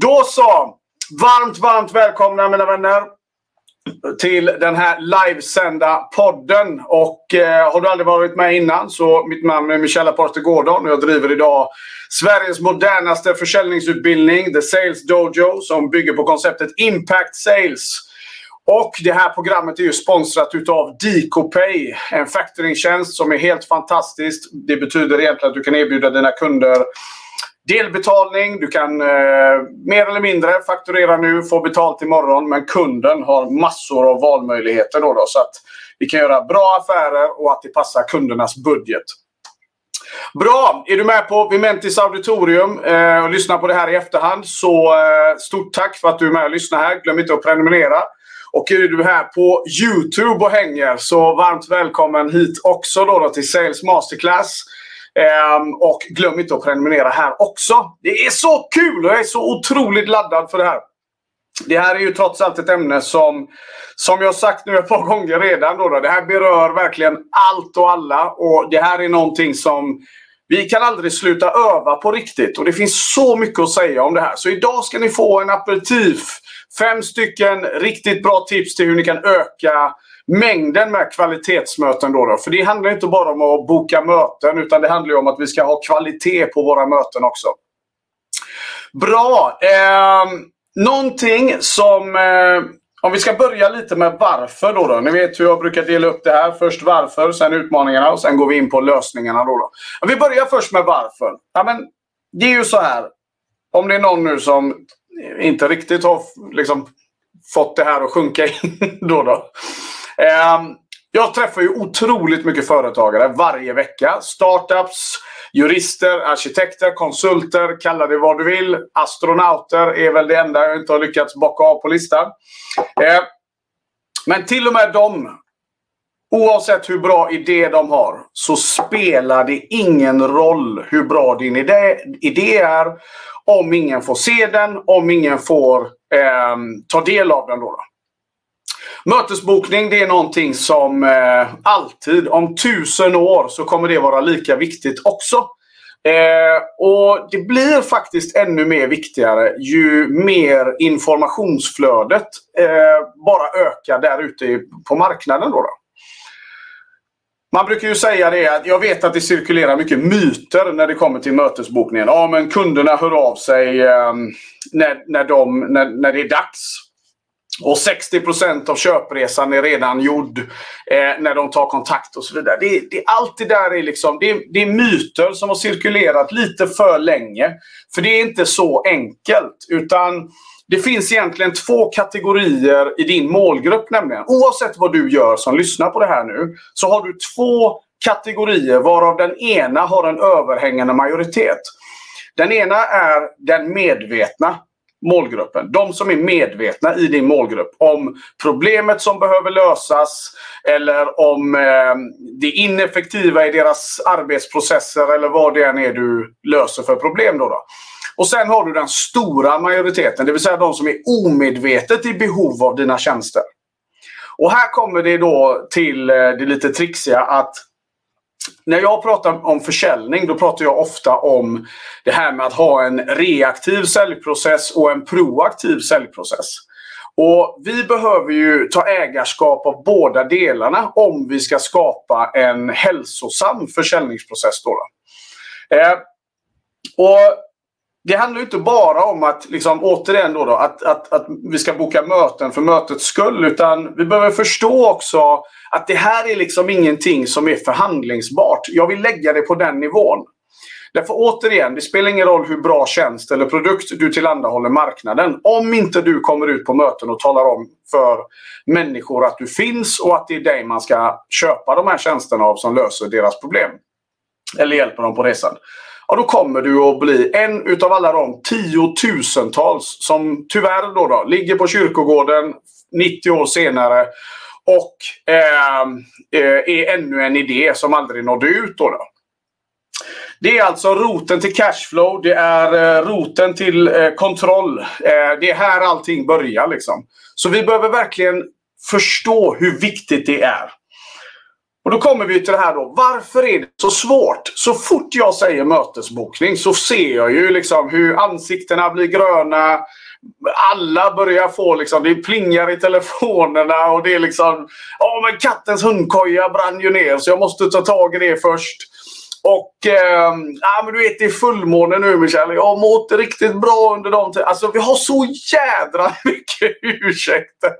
Då så! Varmt, varmt välkomna mina vänner till den här livesända podden. Och eh, har du aldrig varit med innan så mitt namn är Michel Aparte Gordon och jag driver idag Sveriges modernaste försäljningsutbildning, The Sales Dojo, som bygger på konceptet Impact Sales. Och det här programmet är ju sponsrat utav DicoPay, en factoringtjänst som är helt fantastisk. Det betyder egentligen att du kan erbjuda dina kunder delbetalning. Du kan eh, mer eller mindre fakturera nu, få betalt imorgon. Men kunden har massor av valmöjligheter. Då, då så att vi kan göra bra affärer och att det passar kundernas budget. Bra! Är du med på Vimentis auditorium eh, och lyssnar på det här i efterhand så eh, stort tack för att du är med och lyssnar här. Glöm inte att prenumerera. Och är du här på Youtube och hänger så varmt välkommen hit också då, då till Sales Masterclass. Ehm, och glöm inte att prenumerera här också. Det är så kul och jag är så otroligt laddad för det här. Det här är ju trots allt ett ämne som, som jag sagt nu ett par gånger redan. Då, då det här berör verkligen allt och alla. Och det här är någonting som vi kan aldrig sluta öva på riktigt. Och det finns så mycket att säga om det här. Så idag ska ni få en aperitif. Fem stycken riktigt bra tips till hur ni kan öka mängden med kvalitetsmöten. Då, då För det handlar inte bara om att boka möten utan det handlar om att vi ska ha kvalitet på våra möten också. Bra! Eh, någonting som... Eh, om vi ska börja lite med varför. Då, då Ni vet hur jag brukar dela upp det här. Först varför, sen utmaningarna och sen går vi in på lösningarna. Då, då. Vi börjar först med varför. Ja, men, det är ju så här. Om det är någon nu som inte riktigt har liksom, fått det här att sjunka in. Då, då. Ehm, jag träffar ju otroligt mycket företagare varje vecka. Startups, jurister, arkitekter, konsulter, kalla det vad du vill. Astronauter är väl det enda jag inte har lyckats bocka av på listan. Ehm, men till och med dem, oavsett hur bra idé de har, så spelar det ingen roll hur bra din idé, idé är om ingen får se den, om ingen får eh, ta del av den. Då, då. Mötesbokning det är någonting som eh, alltid, om tusen år, så kommer det vara lika viktigt också. Eh, och Det blir faktiskt ännu mer viktigare ju mer informationsflödet eh, bara ökar där ute på marknaden. Då, då. Man brukar ju säga det att jag vet att det cirkulerar mycket myter när det kommer till mötesbokningen. Ja, men kunderna hör av sig eh, när, när, de, när, när det är dags. Och 60% av köpresan är redan gjord eh, när de tar kontakt och så vidare. Det, det, allt det där är, liksom, det, det, är myter som har cirkulerat lite för länge. För det är inte så enkelt. Utan det finns egentligen två kategorier i din målgrupp nämligen. Oavsett vad du gör som lyssnar på det här nu så har du två kategorier varav den ena har en överhängande majoritet. Den ena är den medvetna målgruppen. De som är medvetna i din målgrupp om problemet som behöver lösas eller om eh, det ineffektiva i deras arbetsprocesser eller vad det än är du löser för problem. Då, då. Och sen har du den stora majoriteten, det vill säga de som är omedvetet i behov av dina tjänster. Och här kommer det då till eh, det lite trixiga att när jag pratar om försäljning då pratar jag ofta om det här med att ha en reaktiv säljprocess och en proaktiv säljprocess. Och Vi behöver ju ta ägarskap av båda delarna om vi ska skapa en hälsosam försäljningsprocess. Då, då. Eh, och det handlar inte bara om att, liksom, återigen då, då att, att, att vi ska boka möten för mötets skull. Utan vi behöver förstå också att det här är liksom ingenting som är förhandlingsbart. Jag vill lägga det på den nivån. Därför återigen, det spelar ingen roll hur bra tjänst eller produkt du tillhandahåller marknaden. Om inte du kommer ut på möten och talar om för människor att du finns och att det är dig man ska köpa de här tjänsterna av som löser deras problem. Eller hjälper dem på resan ja, då kommer du att bli en utav alla de tiotusentals som tyvärr då, då ligger på kyrkogården 90 år senare och ehm, eh, är ännu en idé som aldrig nådde ut. Då, då. Det är alltså roten till cashflow, det är eh, roten till eh, kontroll. Eh, det är här allting börjar. Liksom. Så vi behöver verkligen förstå hur viktigt det är. Och då kommer vi till det här då. Varför är det så svårt? Så fort jag säger mötesbokning så ser jag ju liksom hur ansiktena blir gröna. Alla börjar få liksom, det plingar i telefonerna och det är liksom... Ja men kattens hundkoja brann ju ner så jag måste ta tag i det först. Och eh, ja, men du vet, det är fullmåne nu Michel. Jag har mått riktigt bra under de tiderna. Alltså vi har så jädra mycket ursäkter.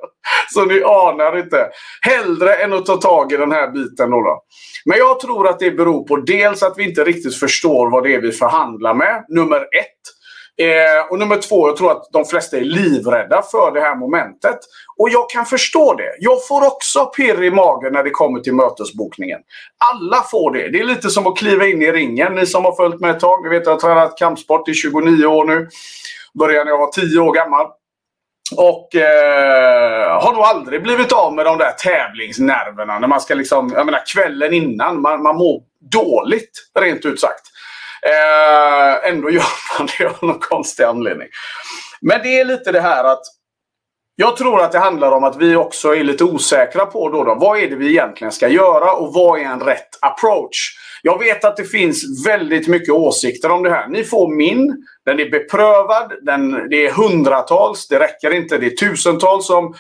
Så ni anar inte. Hellre än att ta tag i den här biten då. då. Men jag tror att det beror på dels att vi inte riktigt förstår vad det är vi förhandlar med. Nummer ett. Eh, och nummer två, jag tror att de flesta är livrädda för det här momentet. Och jag kan förstå det. Jag får också pirr i magen när det kommer till mötesbokningen. Alla får det. Det är lite som att kliva in i ringen. Ni som har följt med ett tag. Ni vet att jag har tränat kampsport i 29 år nu. Började när jag var 10 år gammal. Och eh, har nog aldrig blivit av med de där tävlingsnerverna. När man ska liksom, jag menar kvällen innan. Man, man mår dåligt, rent ut sagt. Eh, ändå gör man det av någon konstig anledning. Men det är lite det här att jag tror att det handlar om att vi också är lite osäkra på då, då vad är det vi egentligen ska göra och vad är en rätt approach? Jag vet att det finns väldigt mycket åsikter om det här. Ni får min. Den är beprövad. Den, det är hundratals. Det räcker inte. Det är tusentals som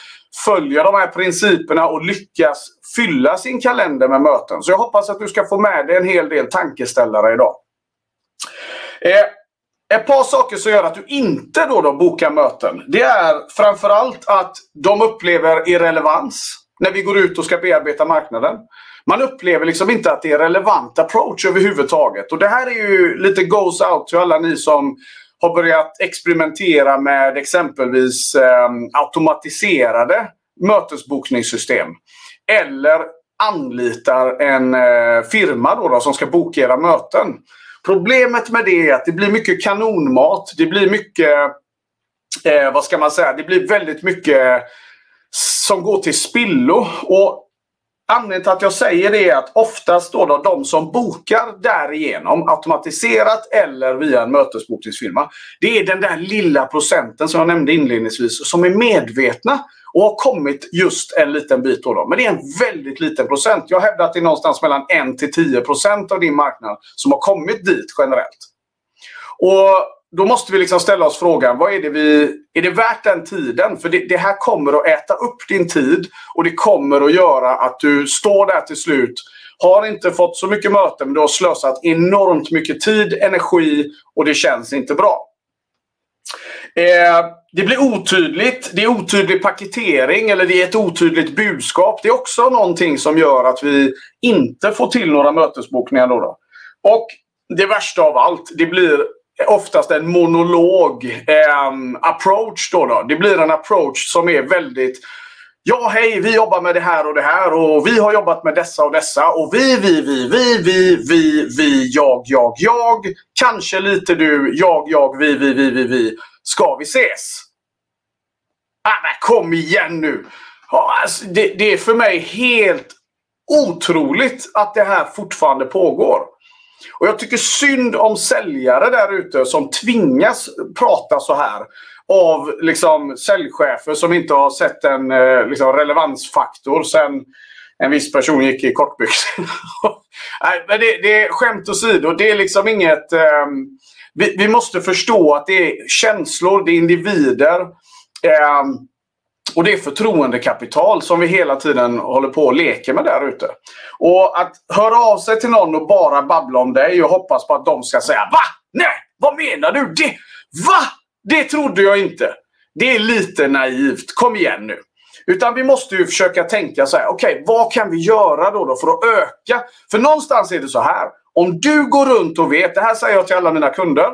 följer de här principerna och lyckas fylla sin kalender med möten. Så jag hoppas att du ska få med dig en hel del tankeställare idag. Eh, ett par saker som gör att du inte då, då bokar möten. Det är framförallt att de upplever irrelevans när vi går ut och ska bearbeta marknaden. Man upplever liksom inte att det är relevant approach överhuvudtaget. Och det här är ju lite goes out till alla ni som har börjat experimentera med exempelvis eh, automatiserade mötesbokningssystem. Eller anlitar en eh, firma då, då som ska boka era möten. Problemet med det är att det blir mycket kanonmat. Det blir mycket, eh, vad ska man säga, det blir väldigt mycket som går till spillo. Och Anledningen till att jag säger det är att oftast då, då de som bokar därigenom automatiserat eller via en mötesbokningsfirma. Det är den där lilla procenten som jag nämnde inledningsvis som är medvetna och har kommit just en liten bit. Då, då. Men det är en väldigt liten procent. Jag hävdar att det är någonstans mellan 1 till 10 procent av din marknad som har kommit dit generellt. Och då måste vi liksom ställa oss frågan, vad är det vi... Är det värt den tiden? För det, det, här kommer att äta upp din tid och det kommer att göra att du står där till slut, har inte fått så mycket möten men du har slösat enormt mycket tid, energi och det känns inte bra. Eh, det blir otydligt. Det är otydlig paketering eller det är ett otydligt budskap. Det är också någonting som gör att vi inte får till några mötesbokningar. Då, då. Och det värsta av allt, det blir oftast en monolog eh, approach. Då, då Det blir en approach som är väldigt Ja, hej, vi jobbar med det här och det här och vi har jobbat med dessa och dessa och vi, vi, vi, vi, vi, vi, vi, jag, jag, jag. Kanske lite du, jag, jag, vi, vi, vi, vi, vi. Ska vi ses? Ah, men kom igen nu! Ja, alltså, det, det är för mig helt otroligt att det här fortfarande pågår. Och jag tycker synd om säljare där ute som tvingas prata så här av liksom, säljchefer som inte har sett en eh, liksom, relevansfaktor sen en viss person gick i kortbyxor. Nej, men det, det är skämt åsido. Det är liksom inget... Eh, vi, vi, måste förstå att det är känslor, det är individer. Eh, och det är förtroendekapital som vi hela tiden håller på och leker med där ute. Och att höra av sig till någon och bara babbla om dig och hoppas på att de ska säga Va? Nej! Vad menar du? Det? Va? Det trodde jag inte. Det är lite naivt. Kom igen nu. Utan vi måste ju försöka tänka så här. Okej, okay, vad kan vi göra då, då för att öka? För någonstans är det så här. Om du går runt och vet, det här säger jag till alla mina kunder.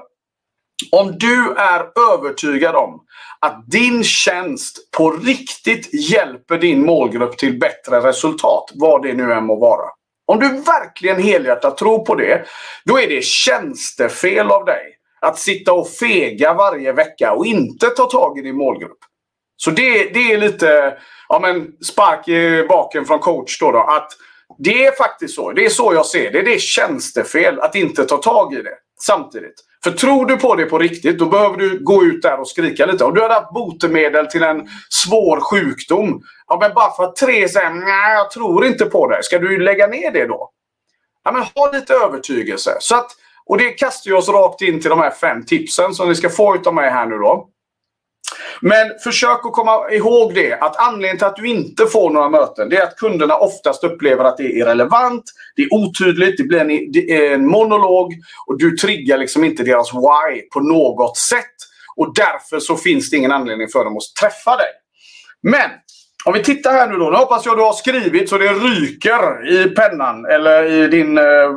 Om du är övertygad om att din tjänst på riktigt hjälper din målgrupp till bättre resultat, vad det nu än må vara. Om du verkligen helhjärtat tror på det, då är det tjänstefel av dig att sitta och fega varje vecka och inte ta tag i din målgrupp. Så det, det är lite ja, men spark i baken från coach. Då, då att det är faktiskt så. Det är så jag ser det. Det är tjänstefel att inte ta tag i det samtidigt. För tror du på det på riktigt, då behöver du gå ut där och skrika lite. Om du hade haft botemedel till en svår sjukdom, ja, men bara för att tre säger nej, jag tror inte på det. Ska du lägga ner det då? Ja, men ha lite övertygelse. Så att, och det kastar ju oss rakt in till de här fem tipsen som ni ska få av mig här nu då. Men försök att komma ihåg det att anledningen till att du inte får några möten det är att kunderna oftast upplever att det är irrelevant, det är otydligt, det blir en, en monolog och du triggar liksom inte deras why på något sätt. Och därför så finns det ingen anledning för dem att träffa dig. Men om vi tittar här nu då. Nu hoppas jag du har skrivit så det ryker i pennan eller i din eh, eh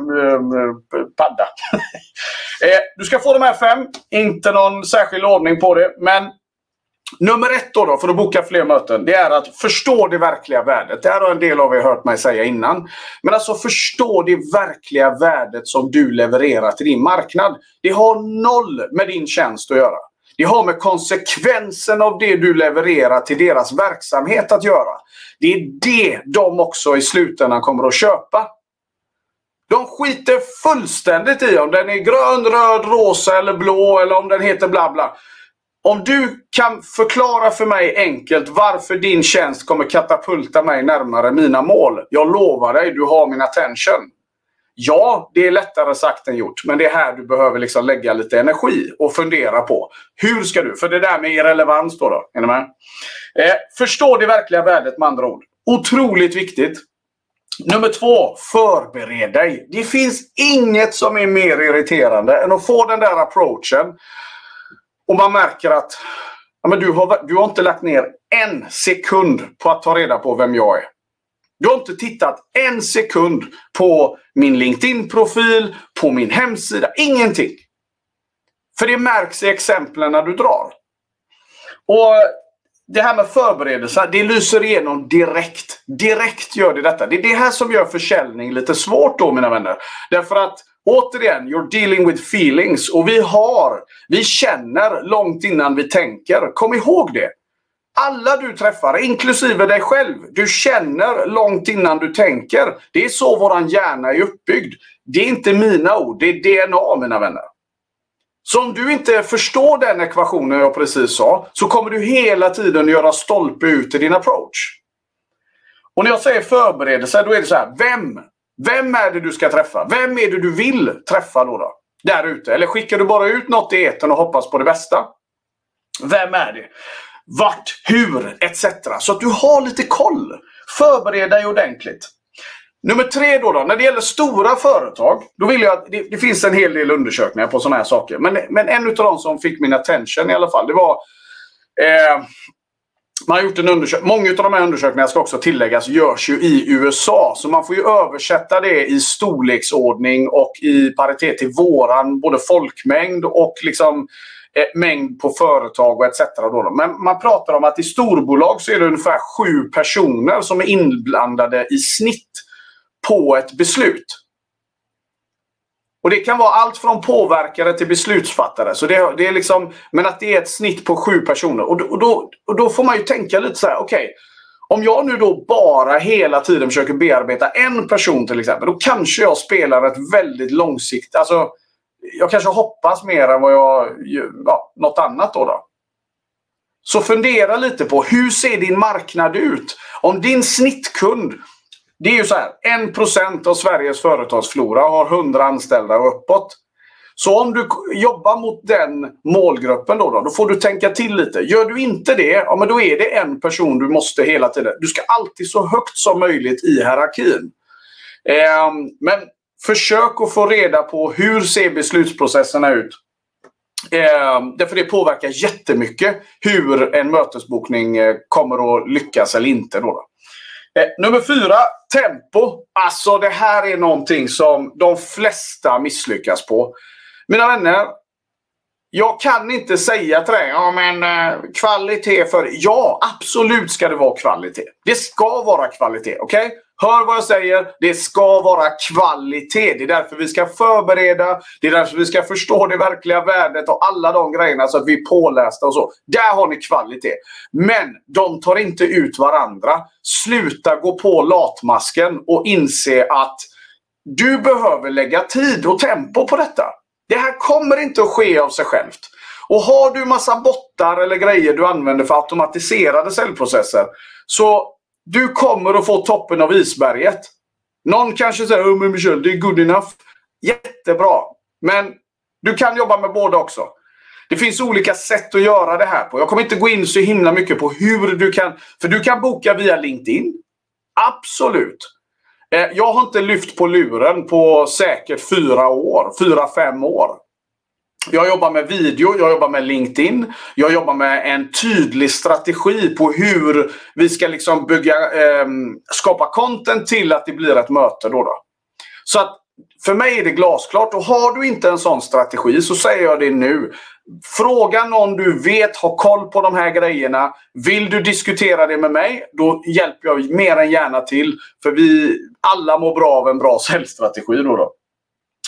padda. eh, du ska få de här fem. Inte någon särskild ordning på det. Men Nummer ett då, då, för att boka fler möten, det är att förstå det verkliga värdet. Det här har en del av er hört mig säga innan. Men alltså förstå det verkliga värdet som du levererar till din marknad. Det har noll med din tjänst att göra. Det har med konsekvensen av det du levererar till deras verksamhet att göra. Det är det de också i slutändan kommer att köpa. De skiter fullständigt i om den är grön, röd, rosa eller blå eller om den heter bla bla. Om du kan förklara för mig enkelt varför din tjänst kommer katapulta mig närmare mina mål. Jag lovar dig, du har min attention. Ja, det är lättare sagt än gjort. Men det är här du behöver liksom lägga lite energi och fundera på. Hur ska du? För det där med irrelevans då. då är ni med? Eh, förstå det verkliga värdet med andra ord. Otroligt viktigt. Nummer två, förbered dig. Det finns inget som är mer irriterande än att få den där approachen och man märker att ja, men du, har, du har inte lagt ner en sekund på att ta reda på vem jag är. Du har inte tittat en sekund på min LinkedIn-profil, på min hemsida. Ingenting. För det märks i exemplen när du drar. Och Det här med förberedelser, det lyser igenom direkt. Direkt gör det detta. Det är det här som gör försäljning lite svårt då, mina vänner. Därför att Återigen, you're dealing with feelings. Och vi har, vi känner långt innan vi tänker. Kom ihåg det. Alla du träffar, inklusive dig själv, du känner långt innan du tänker. Det är så våran hjärna är uppbyggd. Det är inte mina ord, det är DNA mina vänner. Så om du inte förstår den ekvationen jag precis sa, så kommer du hela tiden göra stolpe ut i din approach. Och när jag säger förberedelse, då är det så här. Vem vem är det du ska träffa? Vem är det du vill träffa då? då? Där ute. Eller skickar du bara ut något i eten och hoppas på det bästa? Vem är det? Vart? Hur? Etc. Så att du har lite koll. Förbered dig ordentligt. Nummer tre då, då, när det gäller stora företag. Då vill jag, det, det finns en hel del undersökningar på sådana här saker. Men, men en av de som fick min attention i alla fall. Det var eh, man har gjort en undersökning. Många av de här undersökningarna ska också tilläggas görs ju i USA. Så man får ju översätta det i storleksordning och i paritet till våran både folkmängd och liksom eh, mängd på företag och etc. Då. Men man pratar om att i storbolag så är det ungefär sju personer som är inblandade i snitt på ett beslut. Och Det kan vara allt från påverkare till beslutsfattare. Så det, det är liksom, men att det är ett snitt på sju personer. Och, och, då, och då får man ju tänka lite så här, okej. Okay, om jag nu då bara hela tiden försöker bearbeta en person till exempel. Då kanske jag spelar ett väldigt långsiktigt... Alltså, jag kanske hoppas mer än vad jag... Ja, något annat då. då. Så fundera lite på hur ser din marknad ut? Om din snittkund det är ju så här. 1% av Sveriges företagsflora har 100 anställda och uppåt. Så om du jobbar mot den målgruppen då, då, då får du tänka till lite. Gör du inte det, ja, men då är det en person du måste hela tiden... Du ska alltid så högt som möjligt i hierarkin. Eh, men försök att få reda på hur ser beslutsprocesserna ut. Eh, därför det påverkar jättemycket hur en mötesbokning eh, kommer att lyckas eller inte. Då, då. Eh, nummer fyra, tempo. Alltså det här är någonting som de flesta misslyckas på. Mina vänner, jag kan inte säga till dig, ja men eh, kvalitet för... Ja, absolut ska det vara kvalitet. Det ska vara kvalitet, okej? Okay? Hör vad jag säger. Det ska vara kvalitet. Det är därför vi ska förbereda. Det är därför vi ska förstå det verkliga värdet och alla de grejerna så att vi är pålästa och så. Där har ni kvalitet. Men de tar inte ut varandra. Sluta gå på latmasken och inse att du behöver lägga tid och tempo på detta. Det här kommer inte att ske av sig självt. Och har du massa bottar eller grejer du använder för automatiserade säljprocesser så du kommer att få toppen av isberget. Någon kanske säger oh, men Michel, det är good enough. Jättebra. Men du kan jobba med båda också. Det finns olika sätt att göra det här på. Jag kommer inte gå in så himla mycket på hur du kan... För du kan boka via LinkedIn. Absolut. Eh, jag har inte lyft på luren på säkert fyra år. Fyra, fem år. Jag jobbar med video, jag jobbar med LinkedIn. Jag jobbar med en tydlig strategi på hur vi ska liksom bygga, eh, skapa content till att det blir ett möte. Då, då. Så att för mig är det glasklart. Och har du inte en sån strategi så säger jag det nu. Fråga någon du vet har koll på de här grejerna. Vill du diskutera det med mig, då hjälper jag mer än gärna till. För vi alla mår bra av en bra säljstrategi. Då, då.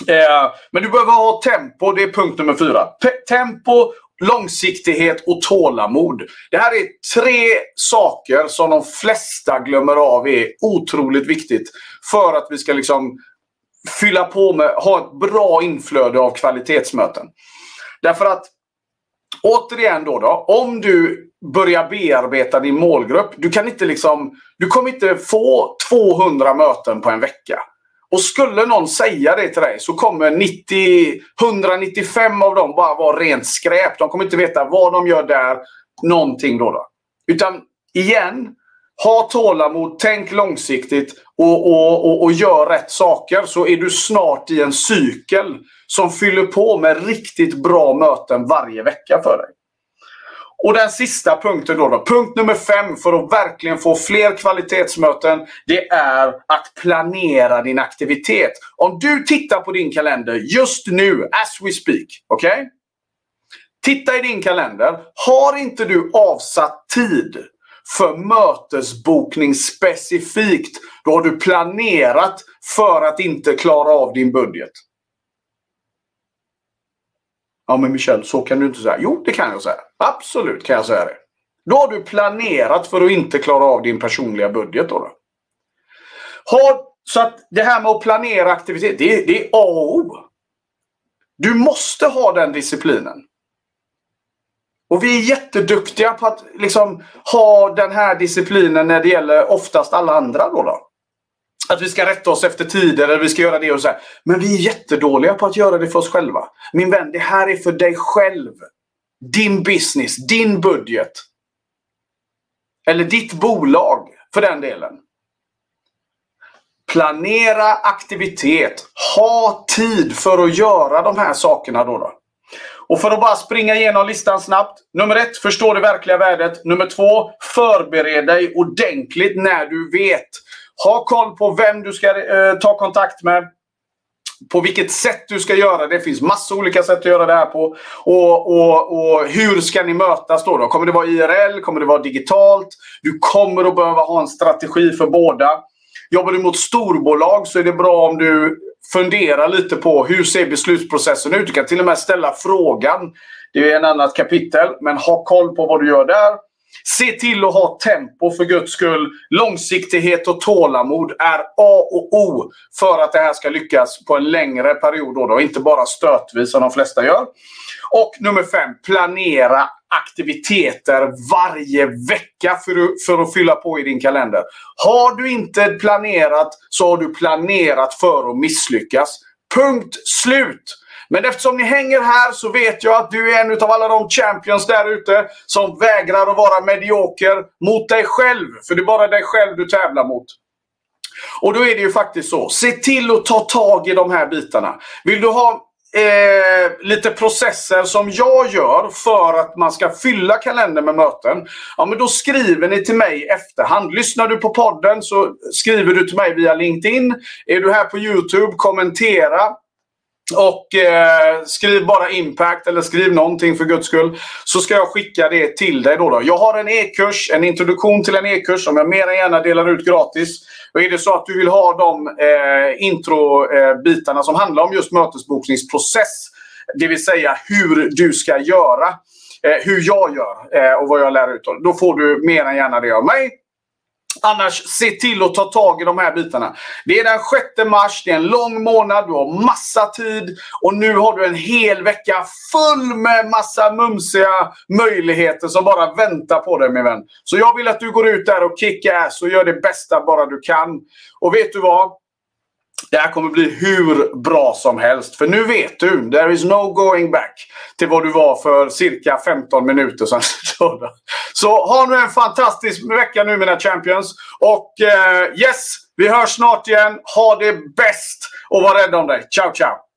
Eh, men du behöver ha tempo. Det är punkt nummer fyra. P tempo, långsiktighet och tålamod. Det här är tre saker som de flesta glömmer av är otroligt viktigt för att vi ska liksom fylla på med, ha ett bra inflöde av kvalitetsmöten. Därför att, återigen då, då om du börjar bearbeta din målgrupp. Du kan inte liksom, du kommer inte få 200 möten på en vecka. Och skulle någon säga det till dig så kommer 90, 195 av dem bara vara rent skräp. De kommer inte veta vad de gör där. Någonting då. då. Utan igen, ha tålamod, tänk långsiktigt och, och, och, och gör rätt saker så är du snart i en cykel som fyller på med riktigt bra möten varje vecka för dig. Och den sista punkten då, då, Punkt nummer fem för att verkligen få fler kvalitetsmöten. Det är att planera din aktivitet. Om du tittar på din kalender just nu, as we speak. Okej? Okay? Titta i din kalender. Har inte du avsatt tid för mötesbokning specifikt, då har du planerat för att inte klara av din budget. Ja men Michel, så kan du inte säga. Jo, det kan jag säga. Absolut kan jag säga det. Då har du planerat för att inte klara av din personliga budget. Då, då. Har, så att det här med att planera aktivitet, det, det är A och O. Du måste ha den disciplinen. Och vi är jätteduktiga på att liksom ha den här disciplinen när det gäller oftast alla andra. Då, då. Att vi ska rätta oss efter tider eller vi ska göra det och så här. Men vi är jättedåliga på att göra det för oss själva. Min vän, det här är för dig själv. Din business, din budget. Eller ditt bolag för den delen. Planera aktivitet. Ha tid för att göra de här sakerna då. då. Och för att bara springa igenom listan snabbt. Nummer ett, förstå det verkliga värdet. Nummer två, förbered dig ordentligt när du vet. Ha koll på vem du ska eh, ta kontakt med. På vilket sätt du ska göra det. Det finns massa olika sätt att göra det här på. Och, och, och hur ska ni mötas då, då? Kommer det vara IRL? Kommer det vara digitalt? Du kommer att behöva ha en strategi för båda. Jobbar du mot storbolag så är det bra om du funderar lite på hur ser beslutsprocessen ut. Du kan till och med ställa frågan. Det är en annat kapitel. Men ha koll på vad du gör där. Se till att ha tempo för guds skull. Långsiktighet och tålamod är A och O för att det här ska lyckas på en längre period. Då, då. Inte bara stötvis som de flesta gör. Och nummer fem, planera aktiviteter varje vecka för, för att fylla på i din kalender. Har du inte planerat så har du planerat för att misslyckas. Punkt slut! Men eftersom ni hänger här så vet jag att du är en av alla de champions där ute som vägrar att vara medioker mot dig själv. För det är bara dig själv du tävlar mot. Och då är det ju faktiskt så. Se till att ta tag i de här bitarna. Vill du ha eh, lite processer som jag gör för att man ska fylla kalendern med möten. Ja, men då skriver ni till mig i efterhand. Lyssnar du på podden så skriver du till mig via LinkedIn. Är du här på YouTube, kommentera. Och eh, skriv bara impact eller skriv någonting för guds skull. Så ska jag skicka det till dig. Då, då. Jag har en e-kurs, en introduktion till en e-kurs som jag mer än gärna delar ut gratis. Och är det så att du vill ha de eh, introbitarna eh, som handlar om just mötesbokningsprocess. Det vill säga hur du ska göra. Eh, hur jag gör eh, och vad jag lär ut. Då får du mer än gärna det av mig. Annars, se till att ta tag i de här bitarna. Det är den 6 mars, det är en lång månad, du har massa tid och nu har du en hel vecka full med massa mumsiga möjligheter som bara väntar på dig min vän. Så jag vill att du går ut där och kickar ass och gör det bästa bara du kan. Och vet du vad? Det här kommer bli hur bra som helst. För nu vet du, there is no going back till vad du var för cirka 15 minuter sedan. Så ha nu en fantastisk vecka nu mina champions. Och eh, yes, vi hörs snart igen. Ha det bäst och var rädd om dig. Ciao, ciao!